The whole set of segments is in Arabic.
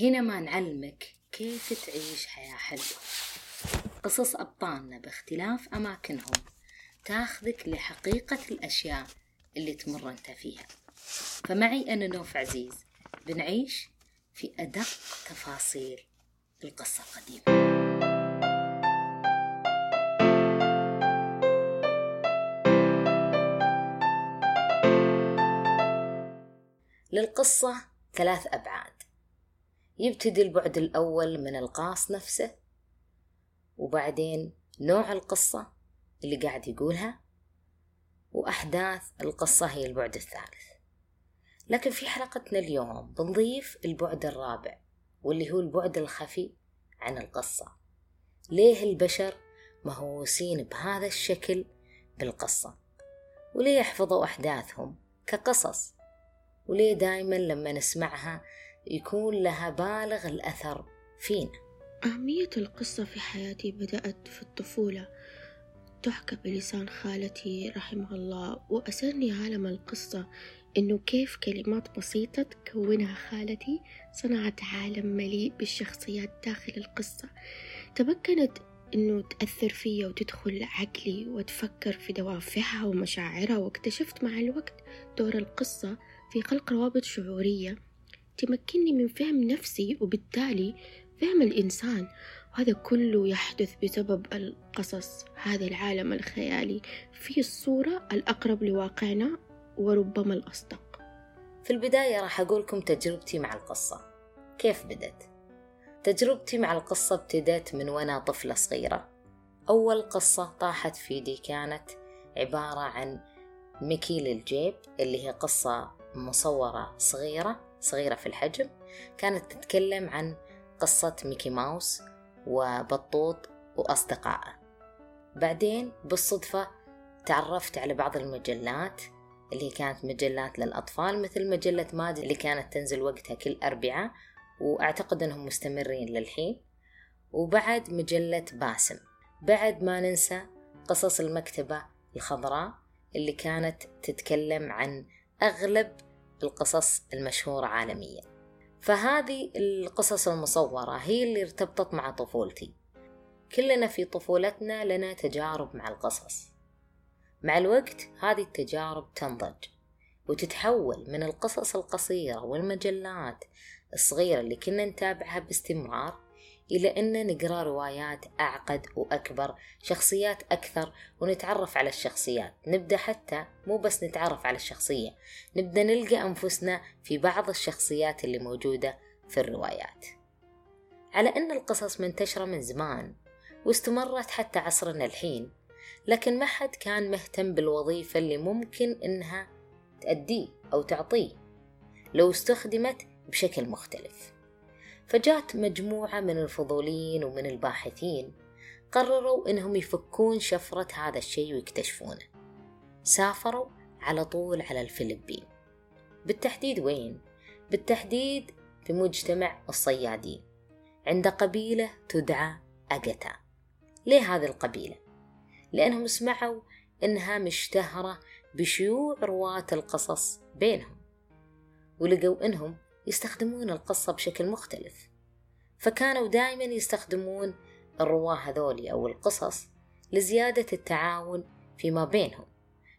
هنا ما نعلمك كيف تعيش حياة حلوة. قصص أبطالنا باختلاف أماكنهم تاخذك لحقيقة الأشياء اللي تمر أنت فيها. فمعي أنا نوف عزيز بنعيش في أدق تفاصيل القصة القديمة. للقصة ثلاث أبعاد. يبتدي البعد الأول من القاص نفسه وبعدين نوع القصة اللي قاعد يقولها وأحداث القصة هي البعد الثالث. لكن في حلقتنا اليوم بنضيف البعد الرابع واللي هو البعد الخفي عن القصة. ليه البشر مهووسين بهذا الشكل بالقصة؟ وليه يحفظوا أحداثهم كقصص؟ وليه دايما لما نسمعها يكون لها بالغ الأثر فينا. أهمية القصة في حياتي بدأت في الطفولة. تحكى بلسان خالتي رحمها الله وأسرني عالم القصة إنه كيف كلمات بسيطة تكونها خالتي صنعت عالم مليء بالشخصيات داخل القصة. تمكنت إنه تأثر فيا وتدخل عقلي وتفكر في دوافعها ومشاعرها واكتشفت مع الوقت دور القصة في خلق روابط شعورية تمكنني من فهم نفسي وبالتالي فهم الإنسان. وهذا كله يحدث بسبب القصص هذا العالم الخيالي في الصورة الأقرب لواقعنا وربما الأصدق. في البداية راح أقولكم تجربتي مع القصة. كيف بدت؟ تجربتي مع القصة ابتدت من وأنا طفلة صغيرة. أول قصة طاحت في يدي كانت عبارة عن ميكي للجيب اللي هي قصة مصورة صغيرة. صغيرة في الحجم كانت تتكلم عن قصة ميكي ماوس وبطوط وأصدقائه. بعدين بالصدفة تعرفت على بعض المجلات اللي كانت مجلات للأطفال مثل مجلة ماجد اللي كانت تنزل وقتها كل أربعاء وأعتقد أنهم مستمرين للحين. وبعد مجلة باسم. بعد ما ننسى قصص المكتبة الخضراء اللي كانت تتكلم عن أغلب القصص المشهورة عالميا. فهذه القصص المصورة هي اللي ارتبطت مع طفولتي. كلنا في طفولتنا لنا تجارب مع القصص. مع الوقت هذه التجارب تنضج وتتحول من القصص القصيرة والمجلات الصغيرة اللي كنا نتابعها باستمرار إلى أن نقرأ روايات أعقد وأكبر شخصيات أكثر ونتعرف على الشخصيات. نبدأ حتى مو بس نتعرف على الشخصية نبدأ نلقى أنفسنا في بعض الشخصيات اللي موجودة في الروايات. على أن القصص منتشرة من زمان واستمرت حتى عصرنا الحين لكن ما حد كان مهتم بالوظيفة اللي ممكن إنها تأديه أو تعطيه لو استخدمت بشكل مختلف. فجات مجموعة من الفضوليين ومن الباحثين قرروا إنهم يفكون شفرة هذا الشيء ويكتشفونه. سافروا على طول على الفلبين. بالتحديد وين؟ بالتحديد في مجتمع الصيادين. عند قبيلة تدعى أجتا ليه هذه القبيلة؟ لأنهم سمعوا إنها مشتهرة بشيوع رواة القصص بينهم. ولقوا إنهم يستخدمون القصة بشكل مختلف. فكانوا دائما يستخدمون الرواة هذولي أو القصص لزيادة التعاون فيما بينهم.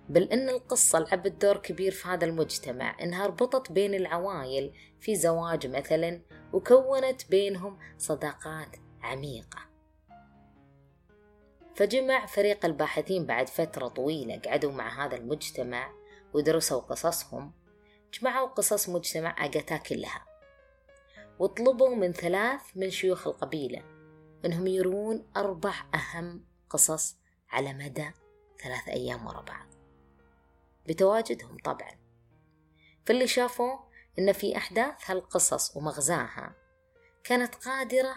بل أن القصة لعبت دور كبير في هذا المجتمع إنها ربطت بين العوائل في زواج مثلا وكونت بينهم صداقات عميقة. فجمع فريق الباحثين بعد فترة طويلة قعدوا مع هذا المجتمع ودرسوا قصصهم جمعوا قصص مجتمع أجاتا كلها وطلبوا من ثلاث من شيوخ القبيلة أنهم يروون أربع أهم قصص على مدى ثلاث أيام ورا بعض. بتواجدهم طبعا. فاللي شافوه أن في أحداث هالقصص ومغزاها كانت قادرة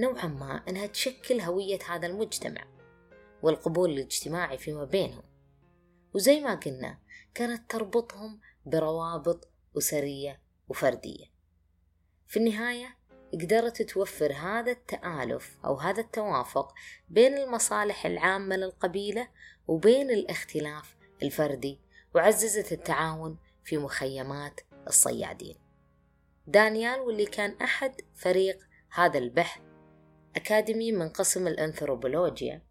نوعا ما أنها تشكل هوية هذا المجتمع والقبول الاجتماعي فيما بينهم. وزي ما قلنا كانت تربطهم بروابط أسرية وفردية. في النهاية قدرت توفر هذا التآلف أو هذا التوافق بين المصالح العامة للقبيلة وبين الاختلاف الفردي وعززت التعاون في مخيمات الصيادين. دانيال واللي كان أحد فريق هذا البحث أكاديمي من قسم الأنثروبولوجيا.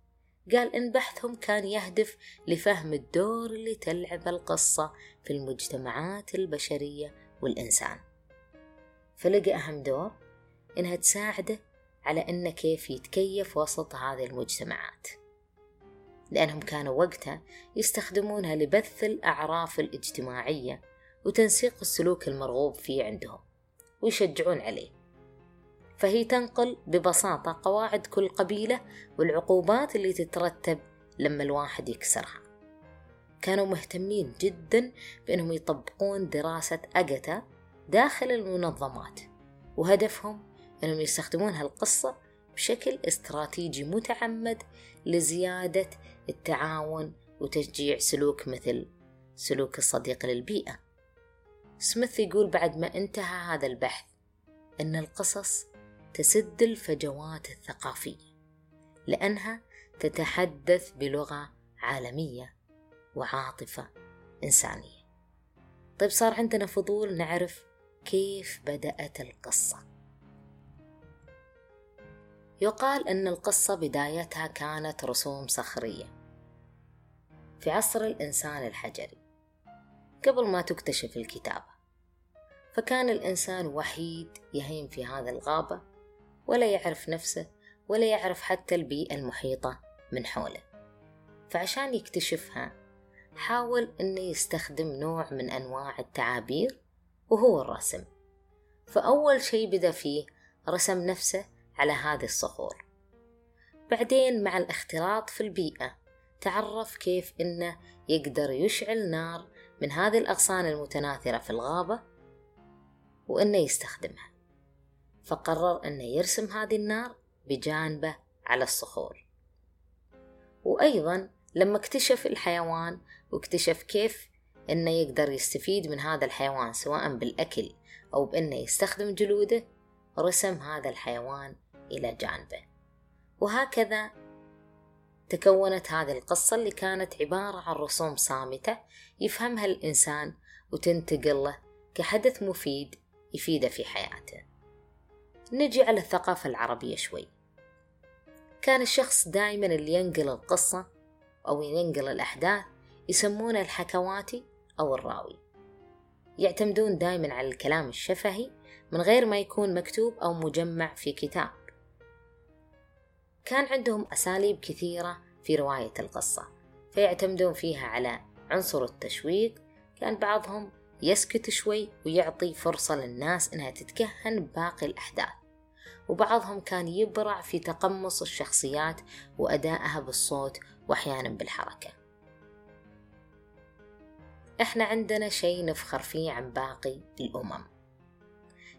قال إن بحثهم كان يهدف لفهم الدور اللي تلعب القصة في المجتمعات البشرية والإنسان. فلقى أهم دور إنها تساعده على إنه كيف يتكيف وسط هذه المجتمعات. لأنهم كانوا وقتها يستخدمونها لبث الأعراف الاجتماعية وتنسيق السلوك المرغوب فيه عندهم ويشجعون عليه. فهي تنقل ببساطة قواعد كل قبيلة والعقوبات اللي تترتب لما الواحد يكسرها. كانوا مهتمين جدا بأنهم يطبقون دراسة أجتا داخل المنظمات وهدفهم أنهم يستخدمون هالقصة بشكل استراتيجي متعمد لزيادة التعاون وتشجيع سلوك مثل سلوك الصديق للبيئة. سميث يقول بعد ما انتهى هذا البحث أن القصص تسد الفجوات الثقافية لأنها تتحدث بلغة عالمية وعاطفة إنسانية. طيب صار عندنا فضول نعرف كيف بدأت القصة. يقال أن القصة بدايتها كانت رسوم صخرية في عصر الإنسان الحجري قبل ما تكتشف الكتابة. فكان الإنسان وحيد يهيم في هذا الغابة ولا يعرف نفسه ولا يعرف حتى البيئة المحيطة من حوله. فعشان يكتشفها حاول أنه يستخدم نوع من أنواع التعابير وهو الرسم. فأول شي بدأ فيه رسم نفسه على هذه الصخور. بعدين مع الاختلاط في البيئة تعرف كيف إنه يقدر يشعل نار من هذه الأغصان المتناثرة في الغابة وإنه يستخدمها. فقرر أنه يرسم هذه النار بجانبه على الصخور. وأيضا لما اكتشف الحيوان واكتشف كيف أنه يقدر يستفيد من هذا الحيوان سواء بالأكل أو بأنه يستخدم جلوده رسم هذا الحيوان إلى جانبه. وهكذا تكونت هذه القصة اللي كانت عبارة عن رسوم صامتة يفهمها الإنسان وتنتقل له كحدث مفيد يفيده في حياته. نجي على الثقافة العربية شوي. كان الشخص دائما اللي ينقل القصة أو ينقل الأحداث يسمونه الحكواتي أو الراوي. يعتمدون دائما على الكلام الشفهي من غير ما يكون مكتوب أو مجمع في كتاب. كان عندهم أساليب كثيرة في رواية القصة فيعتمدون فيها على عنصر التشويق كان بعضهم يسكت شوي ويعطي فرصة للناس إنها تتكهن بباقي الأحداث. وبعضهم كان يبرع في تقمص الشخصيات وأدائها بالصوت وأحيانا بالحركة. إحنا عندنا شيء نفخر فيه عن باقي الأمم.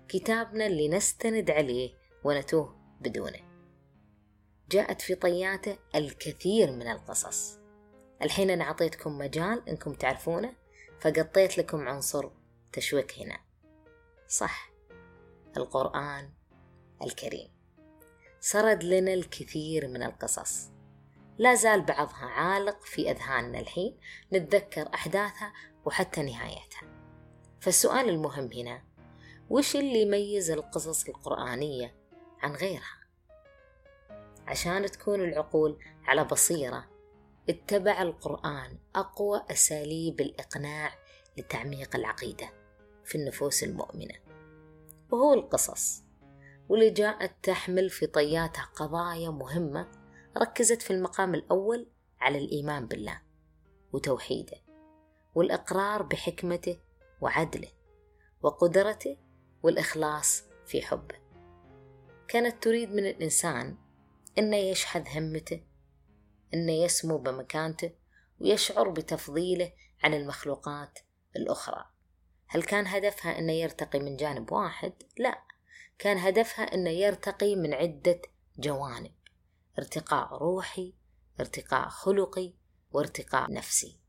كتابنا اللي نستند عليه ونتوه بدونه. جاءت في طياته الكثير من القصص. الحين أنا أعطيتكم مجال إنكم تعرفونه. فقطيت لكم عنصر تشويق هنا. صح. القرآن الكريم. سرد لنا الكثير من القصص. لا زال بعضها عالق في أذهاننا الحين. نتذكر أحداثها وحتى نهايتها. فالسؤال المهم هنا وش اللي يميز القصص القرآنية عن غيرها؟ عشان تكون العقول على بصيرة اتبع القرآن أقوى أساليب الإقناع لتعميق العقيدة في النفوس المؤمنة. وهو القصص. واللي جاءت تحمل في طياتها قضايا مهمة ركزت في المقام الأول على الإيمان بالله وتوحيده والإقرار بحكمته وعدله وقدرته والإخلاص في حبه. كانت تريد من الإنسان أنه يشحذ همته أنه يسمو بمكانته ويشعر بتفضيله عن المخلوقات الأخرى. هل كان هدفها أنه يرتقي من جانب واحد؟ لا. كان هدفها أنه يرتقي من عدة جوانب ارتقاء روحي ارتقاء خلقي وارتقاء نفسي.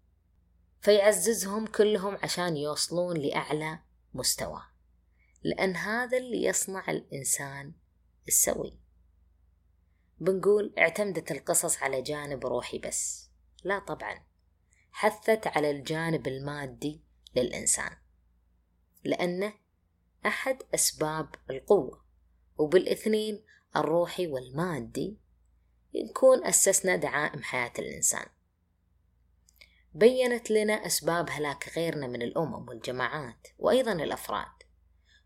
فيعززهم كلهم عشان يوصلون لأعلى مستوى. لأن هذا اللي يصنع الإنسان السوي. بنقول اعتمدت القصص على جانب روحي بس. لا طبعا. حثت على الجانب المادي للإنسان. لأنه أحد أسباب القوة وبالاثنين الروحي والمادي نكون أسسنا دعائم حياة الإنسان. بينت لنا أسباب هلاك غيرنا من الأمم والجماعات وأيضا الأفراد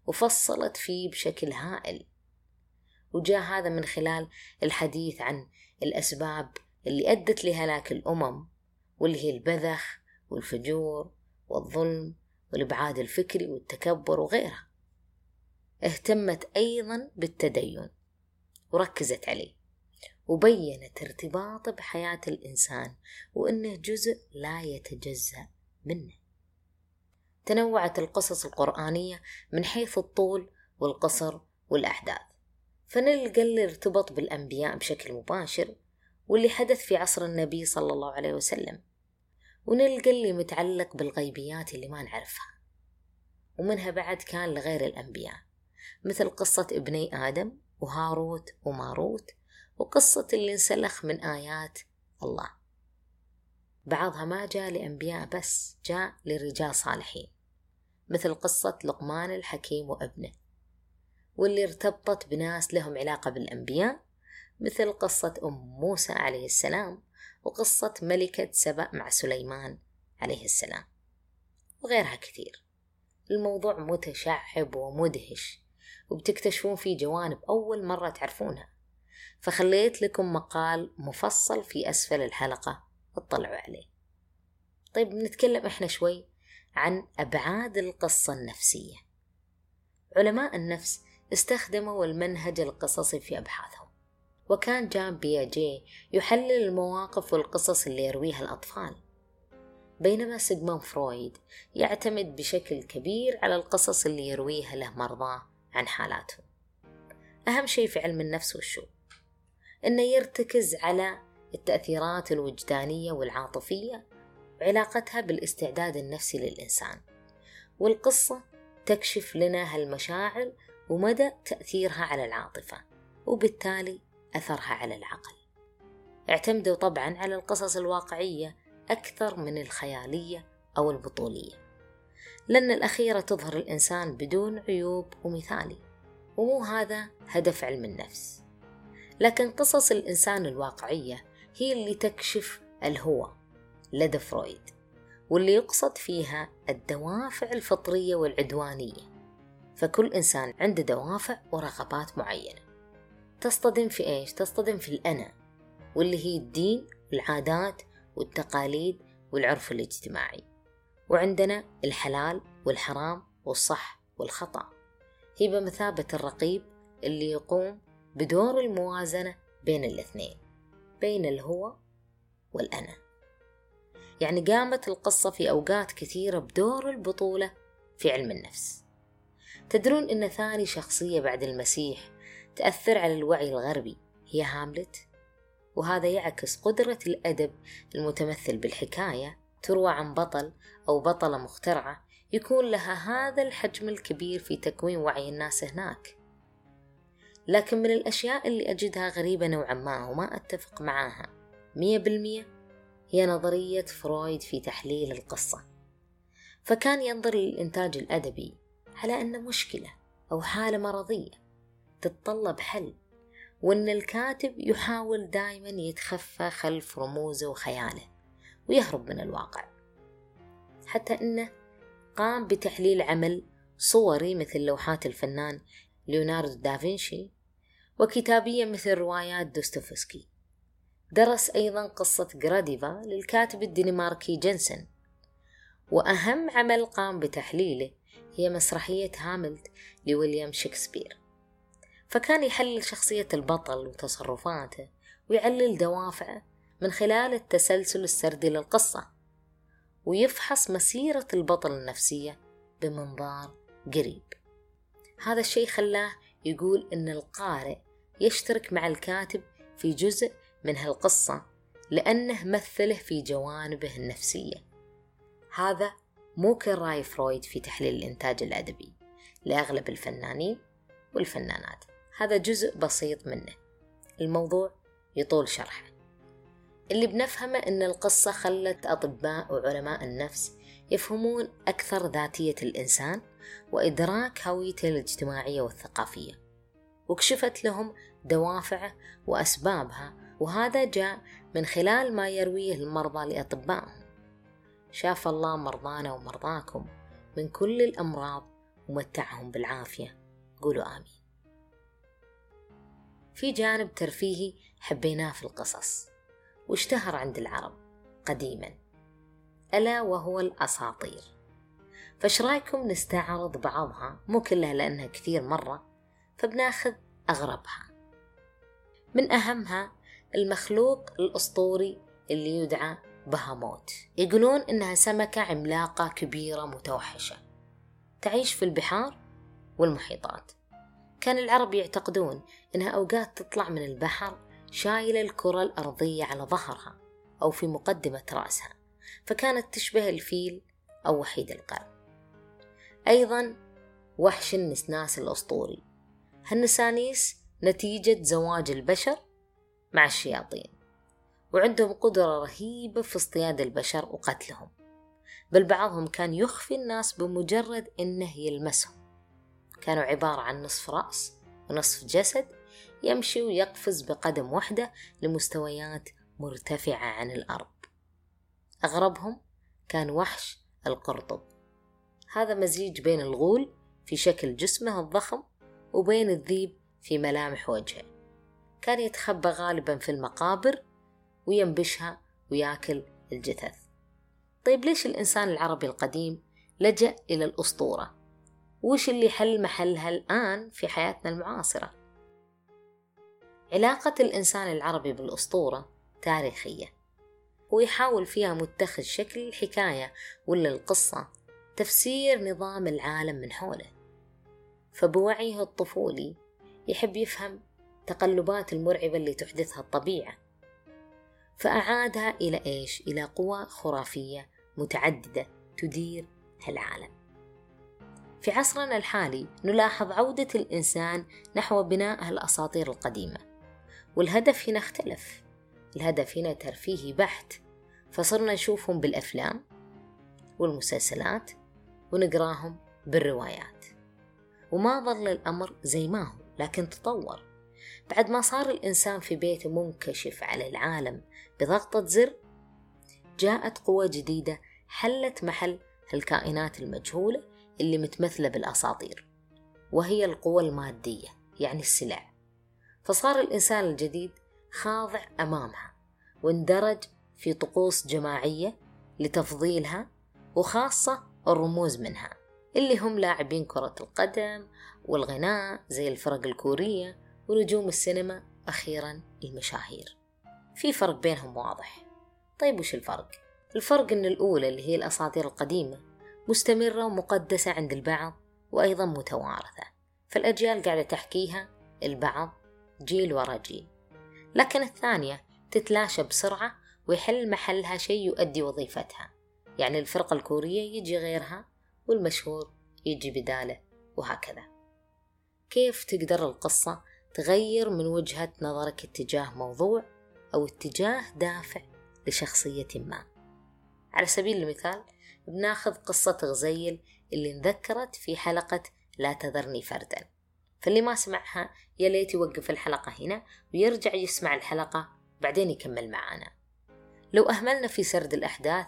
وفصلت فيه بشكل هائل وجاء هذا من خلال الحديث عن الأسباب اللي أدت لهلاك الأمم واللي هي البذخ والفجور والظلم والإبعاد الفكري والتكبر وغيرها. اهتمت أيضا بالتدين وركزت عليه وبينت ارتباطه بحياة الإنسان وأنه جزء لا يتجزأ منه. تنوعت القصص القرآنية من حيث الطول والقصر والأحداث. فنلقى اللي ارتبط بالأنبياء بشكل مباشر واللي حدث في عصر النبي صلى الله عليه وسلم. ونلقى اللي متعلق بالغيبيات اللي ما نعرفها. ومنها بعد كان لغير الأنبياء مثل قصة ابني آدم وهاروت وماروت وقصة اللي انسلخ من آيات الله. بعضها ما جاء لأنبياء بس جاء لرجال صالحين مثل قصة لقمان الحكيم وابنه. واللي ارتبطت بناس لهم علاقة بالأنبياء مثل قصة أم موسى عليه السلام وقصة ملكة سبأ مع سليمان عليه السلام وغيرها كثير. الموضوع متشعب ومدهش وبتكتشفون فيه جوانب أول مرة تعرفونها. فخليت لكم مقال مفصل في أسفل الحلقة اطلعوا عليه. طيب نتكلم إحنا شوي عن أبعاد القصة النفسية. علماء النفس استخدموا المنهج القصصي في أبحاثهم. وكان جان بياجي يحلل المواقف والقصص اللي يرويها الأطفال. بينما سيغمون فرويد يعتمد بشكل كبير على القصص اللي يرويها له مرضاه عن حالاتهم. أهم شيء في علم النفس وشو إنه يرتكز على التأثيرات الوجدانية والعاطفية وعلاقتها بالاستعداد النفسي للإنسان. والقصة تكشف لنا هالمشاعر ومدى تأثيرها على العاطفة وبالتالي أثرها على العقل. اعتمدوا طبعا على القصص الواقعية أكثر من الخيالية أو البطولية لأن الأخيرة تظهر الإنسان بدون عيوب ومثالي ومو هذا هدف علم النفس. لكن قصص الإنسان الواقعية هي اللي تكشف الهوى لدى فرويد واللي يقصد فيها الدوافع الفطرية والعدوانية. فكل إنسان عنده دوافع ورغبات معينة. تصطدم في إيش؟ تصطدم في الأنا واللي هي الدين والعادات والتقاليد والعرف الاجتماعي. وعندنا الحلال والحرام والصح والخطأ. هي بمثابة الرقيب اللي يقوم بدور الموازنة بين الاثنين بين الهو والأنا. يعني قامت القصة في أوقات كثيرة بدور البطولة في علم النفس. تدرون إن ثاني شخصية بعد المسيح تأثر على الوعي الغربي هي هاملت؟ وهذا يعكس قدرة الأدب المتمثل بالحكاية تروى عن بطل أو بطلة مخترعة يكون لها هذا الحجم الكبير في تكوين وعي الناس هناك. لكن من الأشياء اللي أجدها غريبة نوعا ما وما أتفق معاها مية بالمية هي نظرية فرويد في تحليل القصة. فكان ينظر للإنتاج الأدبي على أنه مشكلة أو حالة مرضية تتطلب حل وأن الكاتب يحاول دائما يتخفى خلف رموزه وخياله ويهرب من الواقع. حتى أنه قام بتحليل عمل صوري مثل لوحات الفنان ليوناردو دافنشي وكتابية مثل روايات دوستوفسكي. درس أيضا قصة جراديفا للكاتب الدنماركي جنسن وأهم عمل قام بتحليله هي مسرحية هاملت لويليام شكسبير. فكان يحلل شخصية البطل وتصرفاته ويعلل دوافعه من خلال التسلسل السردي للقصة ويفحص مسيرة البطل النفسية بمنظار قريب. هذا الشيء خلاه يقول إن القارئ يشترك مع الكاتب في جزء من هالقصة لأنه مثله في جوانبه النفسية. هذا مو كل راي فرويد في تحليل الإنتاج الأدبي لأغلب الفنانين والفنانات. هذا جزء بسيط منه. الموضوع يطول شرحه. اللي بنفهمه أن القصة خلت أطباء وعلماء النفس يفهمون أكثر ذاتية الإنسان وإدراك هويته الاجتماعية والثقافية وكشفت لهم دوافعه وأسبابها وهذا جاء من خلال ما يرويه المرضى لأطبائهم. شاف الله مرضانا ومرضاكم من كل الأمراض ومتعهم بالعافية. قولوا آمين. في جانب ترفيهي حبيناه في القصص واشتهر عند العرب قديما. ألا وهو الأساطير. فايش رأيكم نستعرض بعضها؟ مو كلها لأنها كثير مرة فبناخذ أغربها. من أهمها المخلوق الأسطوري اللي يدعى بهاموت. يقولون إنها سمكة عملاقة كبيرة متوحشة. تعيش في البحار والمحيطات. كان العرب يعتقدون إنها أوقات تطلع من البحر شايلة الكرة الأرضية على ظهرها أو في مقدمة رأسها فكانت تشبه الفيل أو وحيد القرن أيضا وحش النسناس الأسطوري. هالنسانيس نتيجة زواج البشر مع الشياطين. وعندهم قدرة رهيبة في اصطياد البشر وقتلهم. بل بعضهم كان يخفي الناس بمجرد إنه يلمسهم. كانوا عبارة عن نصف رأس ونصف جسد يمشي ويقفز بقدم واحدة لمستويات مرتفعة عن الأرض. أغربهم كان وحش القرطب. هذا مزيج بين الغول في شكل جسمه الضخم وبين الذيب في ملامح وجهه. كان يتخبى غالبا في المقابر وينبشها وياكل الجثث. طيب ليش الإنسان العربي القديم لجأ إلى الأسطورة؟ وش اللي حل محلها الآن في حياتنا المعاصرة؟ علاقة الإنسان العربي بالأسطورة تاريخية ويحاول فيها متخذ شكل الحكاية ولا القصة تفسير نظام العالم من حوله. فبوعيه الطفولي يحب يفهم تقلبات المرعبة اللي تحدثها الطبيعة. فأعادها إلى إيش؟ إلى قوى خرافية متعددة تدير العالم. في عصرنا الحالي نلاحظ عودة الإنسان نحو بناء الأساطير القديمة والهدف هنا اختلف. الهدف هنا ترفيهي بحت. فصرنا نشوفهم بالأفلام والمسلسلات ونقراهم بالروايات. وما ظل الأمر زي ما هو لكن تطور. بعد ما صار الإنسان في بيته منكشف على العالم بضغطة زر جاءت قوة جديدة حلت محل الكائنات المجهولة اللي متمثلة بالأساطير وهي القوى المادية يعني السلع. فصار الإنسان الجديد خاضع أمامها واندرج في طقوس جماعية لتفضيلها وخاصة الرموز منها اللي هم لاعبين كرة القدم والغناء زي الفرق الكورية ونجوم السينما أخيرا المشاهير. في فرق بينهم واضح. طيب وش الفرق؟ الفرق أن الأولى اللي هي الأساطير القديمة مستمرة ومقدسة عند البعض وأيضا متوارثة. فالأجيال قاعدة تحكيها البعض جيل ورا جيل. لكن الثانية تتلاشى بسرعة ويحل محلها شيء يؤدي وظيفتها. يعني الفرقة الكورية يجي غيرها والمشهور يجي بداله وهكذا. كيف تقدر القصة تغير من وجهة نظرك اتجاه موضوع أو اتجاه دافع لشخصية ما. على سبيل المثال بناخذ قصة غزيل اللي انذكرت في حلقة لا تذرني فردا. فاللي ما سمعها يا ليت يوقف الحلقة هنا ويرجع يسمع الحلقة بعدين يكمل معانا. لو أهملنا في سرد الأحداث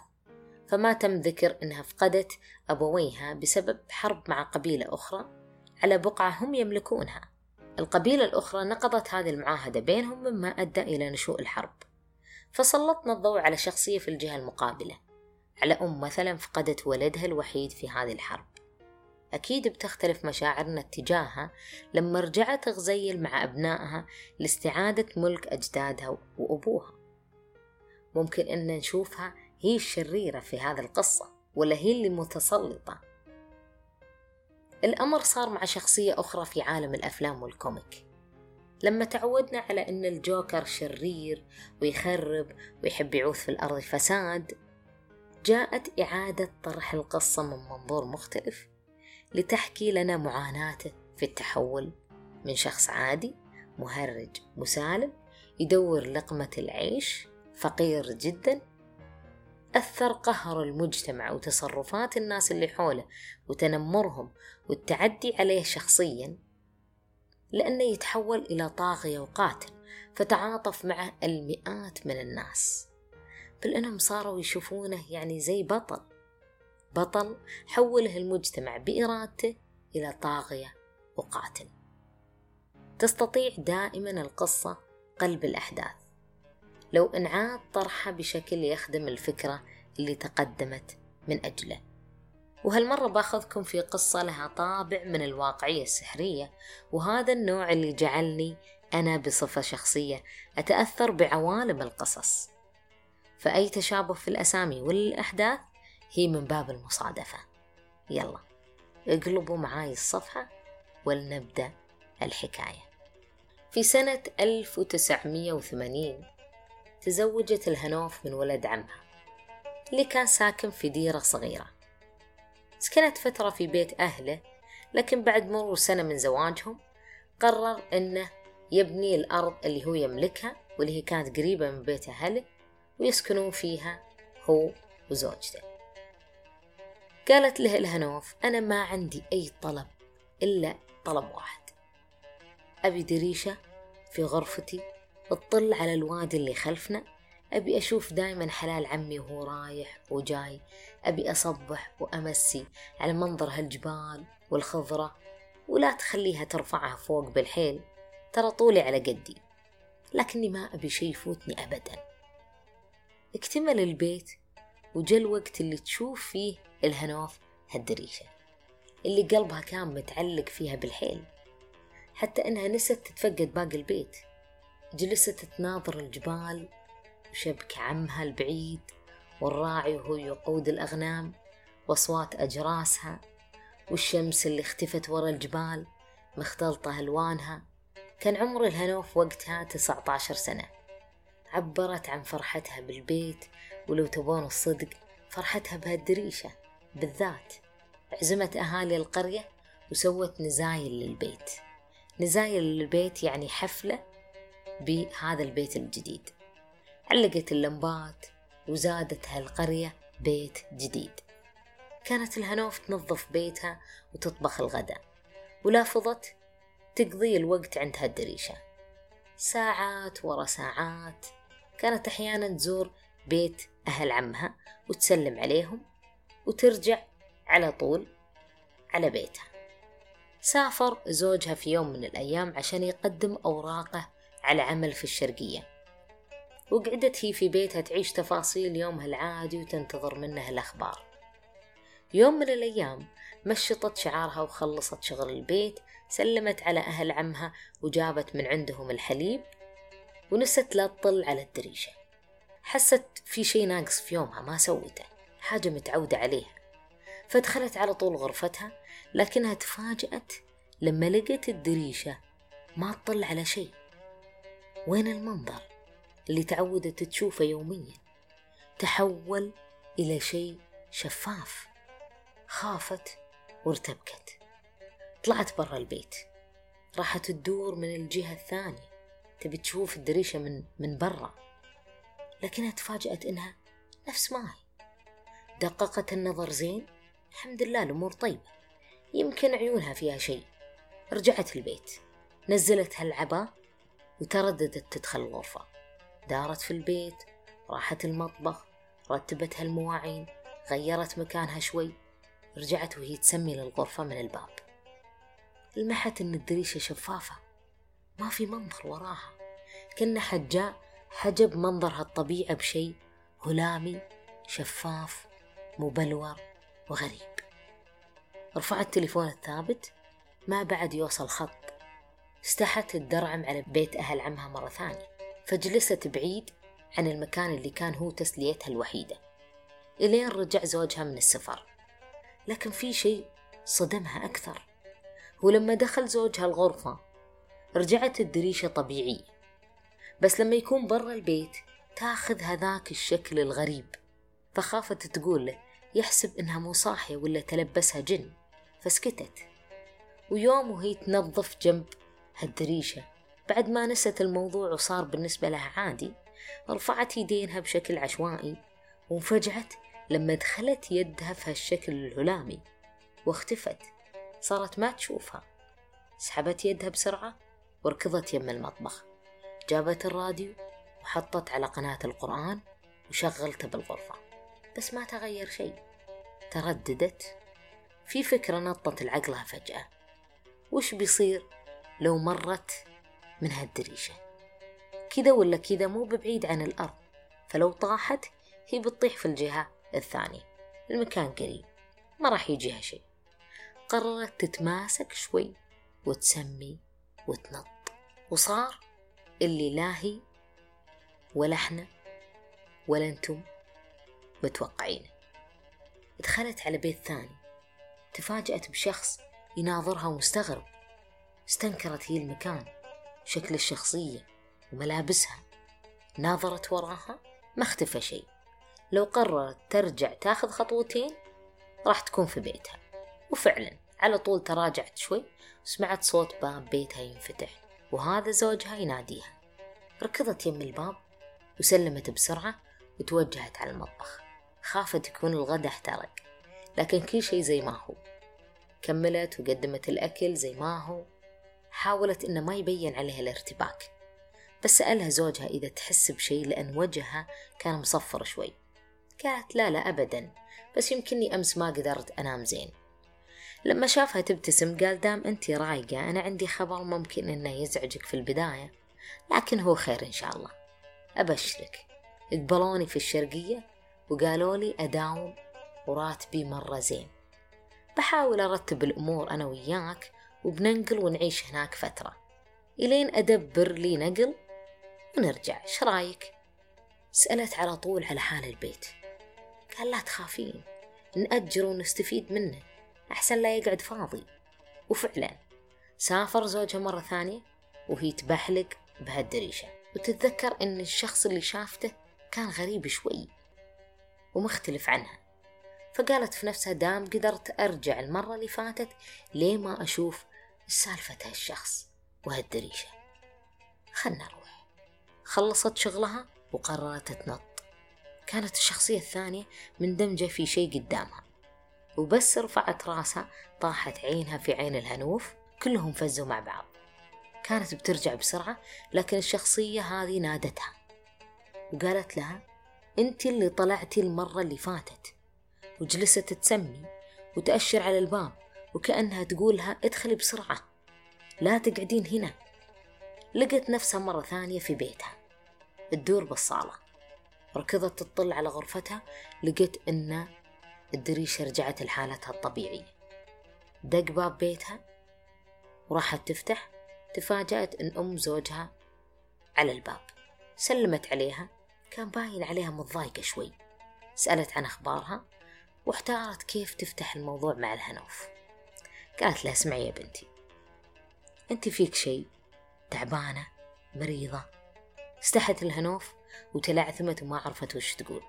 فما تم ذكر أنها فقدت أبويها بسبب حرب مع قبيلة أخرى على بقعة هم يملكونها. القبيلة الأخرى نقضت هذه المعاهدة بينهم مما أدى إلى نشوء الحرب. فسلطنا الضوء على شخصية في الجهة المقابلة. على أم مثلا فقدت ولدها الوحيد في هذه الحرب. أكيد بتختلف مشاعرنا اتجاهها لما رجعت غزيل مع أبنائها لاستعادة ملك أجدادها وأبوها. ممكن أن نشوفها هي الشريرة في هذه القصة ولا هي اللي متسلطة. الأمر صار مع شخصية أخرى في عالم الأفلام والكوميك. لما تعودنا على أن الجوكر شرير ويخرب ويحب يعوث في الأرض فساد جاءت إعادة طرح القصة من منظور مختلف لتحكي لنا معاناته في التحول من شخص عادي مهرج مسالم يدور لقمة العيش فقير جدا أثر قهر المجتمع وتصرفات الناس اللي حوله وتنمرهم والتعدي عليه شخصيا لأنه يتحول إلى طاغية وقاتل فتعاطف معه المئات من الناس. بل أنهم صاروا يشوفونه يعني زي بطل. بطل حوله المجتمع بإرادته إلى طاغية وقاتل. تستطيع دائما القصة قلب الأحداث. لو انعاد طرحها بشكل يخدم الفكرة اللي تقدمت من أجله. وهالمرة باخذكم في قصة لها طابع من الواقعية السحرية وهذا النوع اللي جعلني أنا بصفة شخصية أتأثر بعوالم القصص. فأي تشابه في الأسامي والأحداث هي من باب المصادفة. يلا اقلبوا معاي الصفحة ولنبدأ الحكاية. في سنة 1980 تزوجت الهنوف من ولد عمها اللي كان ساكن في ديرة صغيرة. سكنت فترة في بيت أهله لكن بعد مرور سنة من زواجهم قرر أنه يبني الأرض اللي هو يملكها واللي هي كانت قريبة من بيت أهله ويسكنون فيها هو وزوجته. قالت له الهنوف أنا ما عندي أي طلب إلا طلب واحد. أبي دريشة في غرفتي تطل على الوادي اللي خلفنا أبي أشوف دايما حلال عمي وهو رايح وجاي. أبي أصبح وأمسي على منظر هالجبال والخضرة ولا تخليها ترفعها فوق بالحيل ترى طولي على قدي. لكني ما أبي شي يفوتني أبدا. اكتمل البيت وجا الوقت اللي تشوف فيه الهنوف هالدريشة. اللي قلبها كان متعلق فيها بالحيل. حتى إنها نست تتفقد باقي البيت. جلست تناظر الجبال وشبك عمها البعيد والراعي وهو يقود الأغنام وأصوات أجراسها والشمس اللي اختفت ورا الجبال مختلطة ألوانها. كان عمر الهنوف وقتها تسعة عشر سنة. عبرت عن فرحتها بالبيت ولو تبون الصدق فرحتها بهالدريشة بالذات. عزمت أهالي القرية وسوت نزايل للبيت. نزايل للبيت يعني حفلة بهذا البيت الجديد. علقت اللمبات وزادت هالقرية بيت جديد. كانت الهنوف تنظف بيتها وتطبخ الغداء ولافظت تقضي الوقت عند هالدريشة. ساعات ورا ساعات كانت أحيانا تزور بيت أهل عمها وتسلم عليهم وترجع على طول على بيتها. سافر زوجها في يوم من الأيام عشان يقدم أوراقه على عمل في الشرقية. وقعدت هي في بيتها تعيش تفاصيل يومها العادي وتنتظر منه الأخبار. يوم من الأيام مشطت شعارها وخلصت شغل البيت سلمت على أهل عمها وجابت من عندهم الحليب ونست لا تطل على الدريشة. حست في شي ناقص في يومها ما سوته حاجة متعودة عليها. فدخلت على طول غرفتها لكنها تفاجأت لما لقت الدريشة ما تطل على شيء. وين المنظر؟ اللي تعودت تشوفه يوميا. تحول إلى شيء شفاف خافت وارتبكت. طلعت برا البيت. راحت تدور من الجهة الثانية. تبي تشوف الدريشة من من برا. لكنها تفاجأت إنها نفس ما هي دققت النظر زين. الحمد لله الأمور طيبة. يمكن عيونها فيها شيء. رجعت البيت. نزلت هالعباء وترددت تدخل الغرفة. دارت في البيت راحت المطبخ رتبت هالمواعين غيرت مكانها شوي رجعت وهي تسمي للغرفة من الباب. لمحت إن الدريشة شفافة ما في منظر وراها. كأن حجاء حجب منظرها الطبيعة بشيء هلامي شفاف مبلور وغريب. رفعت التليفون الثابت ما بعد يوصل خط. استحت تدرعم على بيت أهل عمها مرة ثانية. فجلست بعيد عن المكان اللي كان هو تسليتها الوحيدة. إلين رجع زوجها من السفر. لكن في شيء صدمها أكثر. ولما دخل زوجها الغرفة رجعت الدريشة طبيعية. بس لما يكون برا البيت تاخذ هذاك الشكل الغريب. فخافت تقول له يحسب إنها مو صاحية ولا تلبسها جن. فسكتت. ويوم وهي تنظف جنب هالدريشة بعد ما نست الموضوع وصار بالنسبة لها عادي رفعت يدينها بشكل عشوائي وانفجعت لما دخلت يدها في هالشكل الهلامي واختفت صارت ما تشوفها. سحبت يدها بسرعة وركضت يم المطبخ. جابت الراديو وحطت على قناة القرآن وشغلته بالغرفة. بس ما تغير شيء ترددت. في فكرة نطت لعقلها فجأة. وش بيصير لو مرت من هالدريشة كذا ولا كذا مو ببعيد عن الأرض فلو طاحت هي بتطيح في الجهة الثانية. المكان قريب ما راح يجيها شيء قررت تتماسك شوي وتسمي وتنط. وصار اللي لا هي ولا إحنا ولا أنتم متوقعينه دخلت على بيت ثاني تفاجأت بشخص يناظرها ومستغرب. استنكرت هي المكان. شكل الشخصية وملابسها. ناظرت وراها ما اختفى شيء. لو قررت ترجع تاخذ خطوتين راح تكون في بيتها. وفعلا على طول تراجعت شوي وسمعت صوت باب بيتها ينفتح وهذا زوجها يناديها. ركضت يم الباب وسلمت بسرعة وتوجهت على المطبخ. خافت يكون الغدا احترق لكن كل شيء زي ما هو. كملت وقدمت الأكل زي ما هو. حاولت إنه ما يبين عليها الارتباك بس سألها زوجها إذا تحس بشيء لأن وجهها كان مصفر شوي. قالت لا لا أبدا بس يمكنني أمس ما قدرت أنام زين. لما شافها تبتسم قال دام أنت رايقة أنا عندي خبر ممكن إنه يزعجك في البداية لكن هو خير إن شاء الله. أبشرك. قبلوني في الشرقية وقالوا لي أداوم وراتبي مرة زين. بحاول أرتب الأمور أنا وياك وبننقل ونعيش هناك فترة. إلين أدبر لي نقل ونرجع. شرايك سألت على طول على حال البيت. قال لا تخافين نأجر ونستفيد منه. أحسن لا يقعد فاضي. وفعلا سافر زوجها مرة ثانية وهي تبحلق بهالدريشة وتتذكر أن الشخص اللي شافته كان غريب شوي ومختلف عنها. فقالت في نفسها دام قدرت أرجع المرة اللي فاتت ليه ما أشوف سالفة هالشخص وهالدريشة. خلنا نروح. خلصت شغلها وقررت تنط. كانت الشخصية الثانية مندمجة في شيء قدامها. وبس رفعت راسها طاحت عينها في عين الهنوف كلهم فزوا مع بعض. كانت بترجع بسرعة لكن الشخصية هذه نادتها. وقالت لها أنت اللي طلعتي المرة اللي فاتت وجلست تسمي وتأشر على الباب. وكأنها تقولها ادخلي بسرعة لا تقعدين هنا. لقت نفسها مرة ثانية في بيتها. تدور بالصالة. ركضت تطل على غرفتها لقيت إن الدريشة رجعت لحالتها الطبيعية. دق باب بيتها وراحت تفتح تفاجأت إن أم زوجها على الباب. سلمت عليها كان باين عليها متضايقة شوي. سألت عن أخبارها واحتارت كيف تفتح الموضوع مع الهنوف. قالت لها اسمعي يا بنتي انت فيك شيء تعبانة مريضة استحت الهنوف وتلعثمت وما عرفت وش تقول.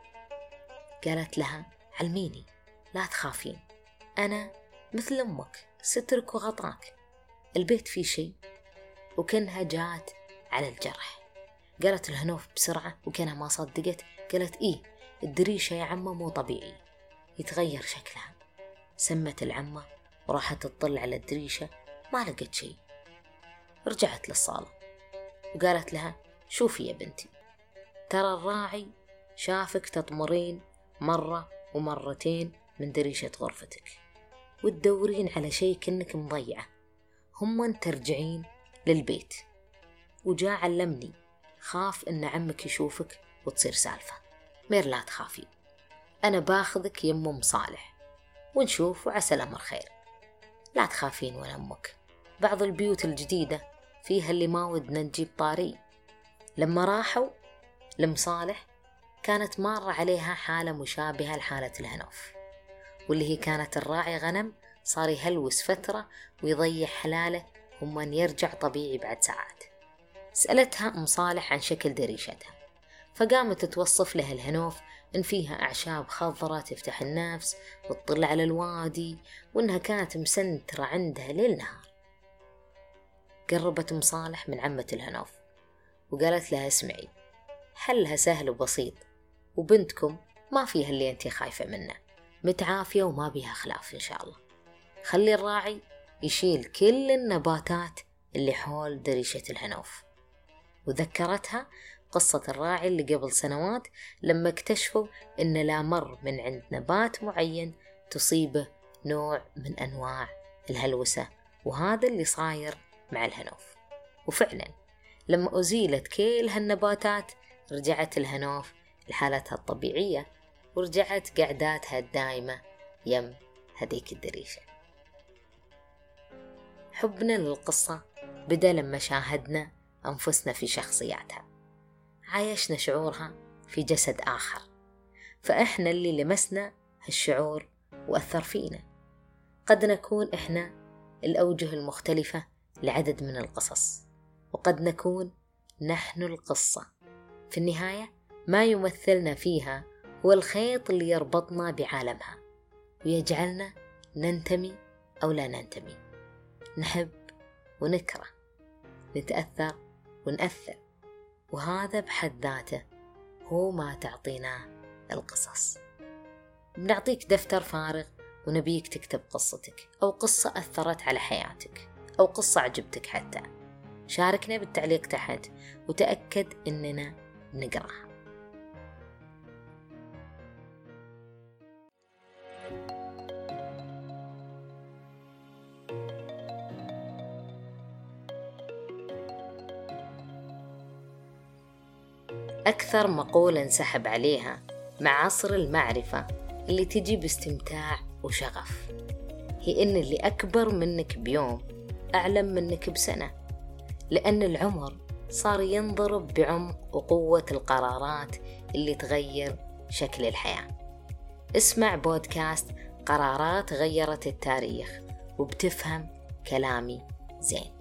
قالت لها علميني لا تخافين أنا مثل أمك سترك وغطاك البيت فيه شيء. وكأنها جات على الجرح. قالت الهنوف بسرعة وكأنها ما صدقت قالت إيه الدريشة يا عمة مو طبيعي يتغير شكلها. سمت العمة وراحت تطل على الدريشة ما لقت شيء. رجعت للصالة وقالت لها شوفي يا بنتي ترى الراعي شافك تطمرين مرة ومرتين من دريشة غرفتك وتدورين على شيء كأنك مضيعة هم ترجعين للبيت. وجاء علمني خاف إن عمك يشوفك وتصير سالفة مير لا تخافي أنا باخذك يم أم صالح ونشوف وعسى الأمر خير. لا تخافين ولا أمك. بعض البيوت الجديدة فيها اللي ما ودنا نجيب طاري. لما راحوا لمصالح كانت مارة عليها حالة مشابهة لحالة الهنوف واللي هي كانت الراعي غنم صار يهلوس فترة ويضيع حلاله أن يرجع طبيعي بعد ساعات. سألتها أم صالح عن شكل دريشتها فقامت توصف لها الهنوف إن فيها أعشاب خضرة تفتح النفس وتطل على الوادي وإنها كانت مسنترة عندها ليل نهار. قربت أم صالح من عمة الهنوف وقالت لها اسمعي حلها سهل وبسيط وبنتكم ما فيها اللي أنت خايفة منه متعافية وما بيها خلاف إن شاء الله. خلي الراعي يشيل كل النباتات اللي حول دريشة الهنوف. وذكرتها قصة الراعي اللي قبل سنوات لما اكتشفوا إن لا مر من عند نبات معين تصيبه نوع من أنواع الهلوسة وهذا اللي صاير مع الهنوف. وفعلا لما أزيلت كل هالنباتات رجعت الهنوف لحالتها الطبيعية ورجعت قعداتها الدائمة يم هذيك الدريشة. حبنا للقصة بدأ لما شاهدنا أنفسنا في شخصياتها. عايشنا شعورها في جسد آخر. فإحنا اللي لمسنا هالشعور وأثر فينا. قد نكون إحنا الأوجه المختلفة لعدد من القصص وقد نكون نحن القصة. في النهاية ما يمثلنا فيها هو الخيط اللي يربطنا بعالمها ويجعلنا ننتمي أو لا ننتمي. نحب ونكره نتأثر ونأثر. وهذا بحد ذاته هو ما تعطيناه القصص. بنعطيك دفتر فارغ ونبيك تكتب قصتك أو قصة أثرت على حياتك أو قصة عجبتك حتى. شاركنا بالتعليق تحت وتأكد إننا نقراها. أكثر مقولة انسحب عليها مع عصر المعرفة اللي تجي باستمتاع وشغف. هي إن اللي أكبر منك بيوم أعلم منك بسنة. لأن العمر صار ينضرب بعمق وقوة القرارات اللي تغير شكل الحياة. اسمع بودكاست قرارات غيرت التاريخ وبتفهم كلامي زين.